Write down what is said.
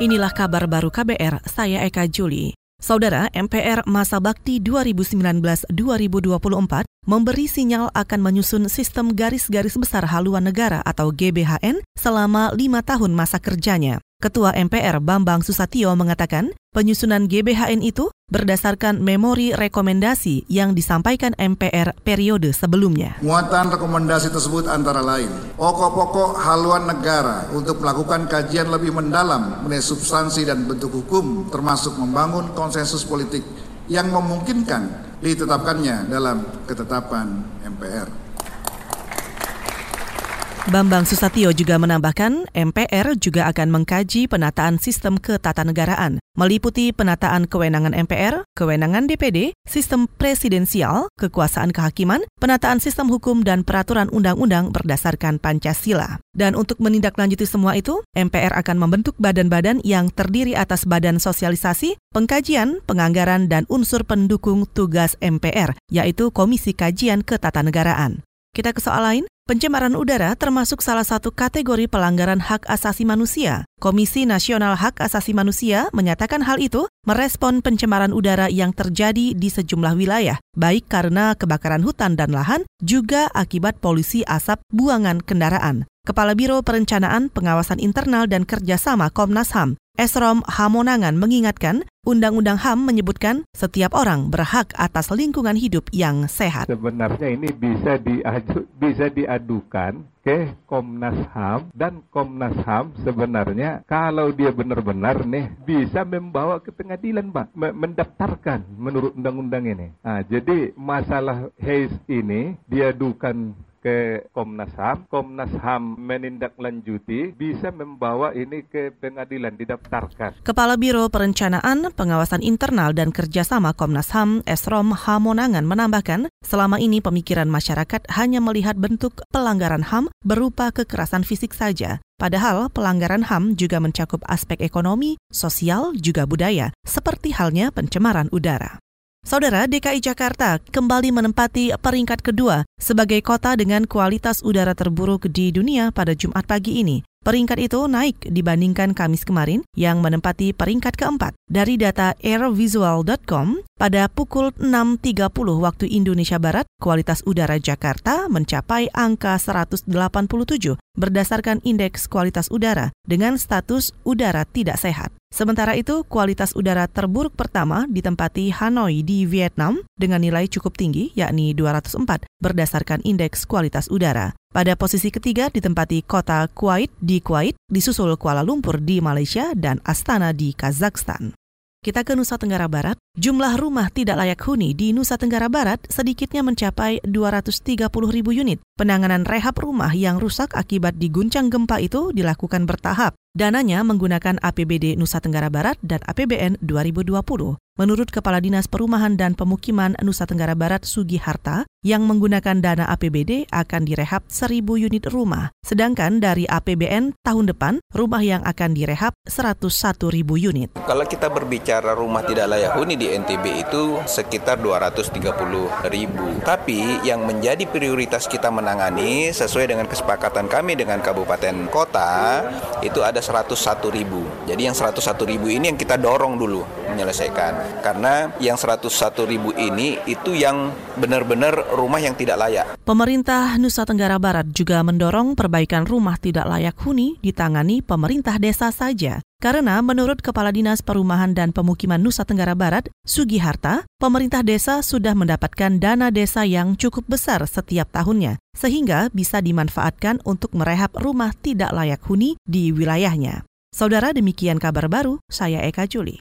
Inilah kabar baru KBR, saya Eka Juli. Saudara, MPR Masa Bakti 2019-2024 memberi sinyal akan menyusun sistem garis-garis besar haluan negara atau GBHN selama lima tahun masa kerjanya. Ketua MPR Bambang Susatyo mengatakan penyusunan GBHN itu berdasarkan memori rekomendasi yang disampaikan MPR periode sebelumnya. Muatan rekomendasi tersebut antara lain pokok-pokok haluan negara untuk melakukan kajian lebih mendalam mengenai substansi dan bentuk hukum termasuk membangun konsensus politik yang memungkinkan ditetapkannya dalam ketetapan MPR. Bambang Susatyo juga menambahkan, MPR juga akan mengkaji penataan sistem ketatanegaraan, meliputi penataan kewenangan MPR, kewenangan DPD, sistem presidensial, kekuasaan kehakiman, penataan sistem hukum dan peraturan undang-undang berdasarkan Pancasila. Dan untuk menindaklanjuti semua itu, MPR akan membentuk badan-badan yang terdiri atas badan sosialisasi, pengkajian, penganggaran, dan unsur pendukung tugas MPR, yaitu Komisi Kajian Ketatanegaraan. Kita ke soal lain, Pencemaran udara termasuk salah satu kategori pelanggaran hak asasi manusia. Komisi Nasional Hak Asasi Manusia menyatakan hal itu merespon pencemaran udara yang terjadi di sejumlah wilayah, baik karena kebakaran hutan dan lahan, juga akibat polusi asap buangan kendaraan. Kepala Biro Perencanaan, Pengawasan Internal dan Kerjasama Komnas HAM, Esrom Hamonangan mengingatkan, Undang-Undang HAM menyebutkan setiap orang berhak atas lingkungan hidup yang sehat. Sebenarnya ini bisa diaju, bisa diadukan ke Komnas HAM dan Komnas HAM sebenarnya kalau dia benar-benar nih bisa membawa ke pengadilan Pak, mendaftarkan menurut undang-undang ini. Nah, jadi masalah HACE ini diadukan ke Komnas HAM, Komnas HAM menindaklanjuti bisa membawa ini ke pengadilan didaftarkan. Kepala Biro Perencanaan, Pengawasan Internal dan Kerjasama Komnas HAM, Esrom Hamonangan menambahkan, selama ini pemikiran masyarakat hanya melihat bentuk pelanggaran HAM berupa kekerasan fisik saja. Padahal pelanggaran HAM juga mencakup aspek ekonomi, sosial, juga budaya, seperti halnya pencemaran udara. Saudara DKI Jakarta kembali menempati peringkat kedua sebagai kota dengan kualitas udara terburuk di dunia pada Jumat pagi ini. Peringkat itu naik dibandingkan Kamis kemarin yang menempati peringkat keempat. Dari data airvisual.com, pada pukul 6.30 waktu Indonesia Barat, kualitas udara Jakarta mencapai angka 187 berdasarkan indeks kualitas udara dengan status udara tidak sehat. Sementara itu, kualitas udara terburuk pertama ditempati Hanoi di Vietnam dengan nilai cukup tinggi, yakni 204, berdasarkan indeks kualitas udara. Pada posisi ketiga ditempati kota Kuwait di Kuwait, disusul Kuala Lumpur di Malaysia, dan Astana di Kazakhstan. Kita ke Nusa Tenggara Barat. Jumlah rumah tidak layak huni di Nusa Tenggara Barat sedikitnya mencapai 230 ribu unit. Penanganan rehab rumah yang rusak akibat diguncang gempa itu dilakukan bertahap. Dananya menggunakan APBD Nusa Tenggara Barat dan APBN 2020. Menurut Kepala Dinas Perumahan dan Pemukiman Nusa Tenggara Barat Sugi Harta, yang menggunakan dana APBD akan direhab 1000 unit rumah. Sedangkan dari APBN tahun depan, rumah yang akan direhab 101 ribu unit. Kalau kita berbicara rumah tidak layak huni di NTB itu sekitar 230 ribu. Tapi yang menjadi prioritas kita menangani sesuai dengan kesepakatan kami dengan kabupaten kota itu ada 101 ribu. Jadi yang 101 ribu ini yang kita dorong dulu menyelesaikan karena yang 101 ribu ini itu yang benar-benar rumah yang tidak layak. Pemerintah Nusa Tenggara Barat juga mendorong perbaikan rumah tidak layak huni ditangani pemerintah desa saja. Karena menurut Kepala Dinas Perumahan dan Pemukiman Nusa Tenggara Barat, Sugi Harta, pemerintah desa sudah mendapatkan dana desa yang cukup besar setiap tahunnya, sehingga bisa dimanfaatkan untuk merehab rumah tidak layak huni di wilayahnya. Saudara demikian kabar baru, saya Eka Juli.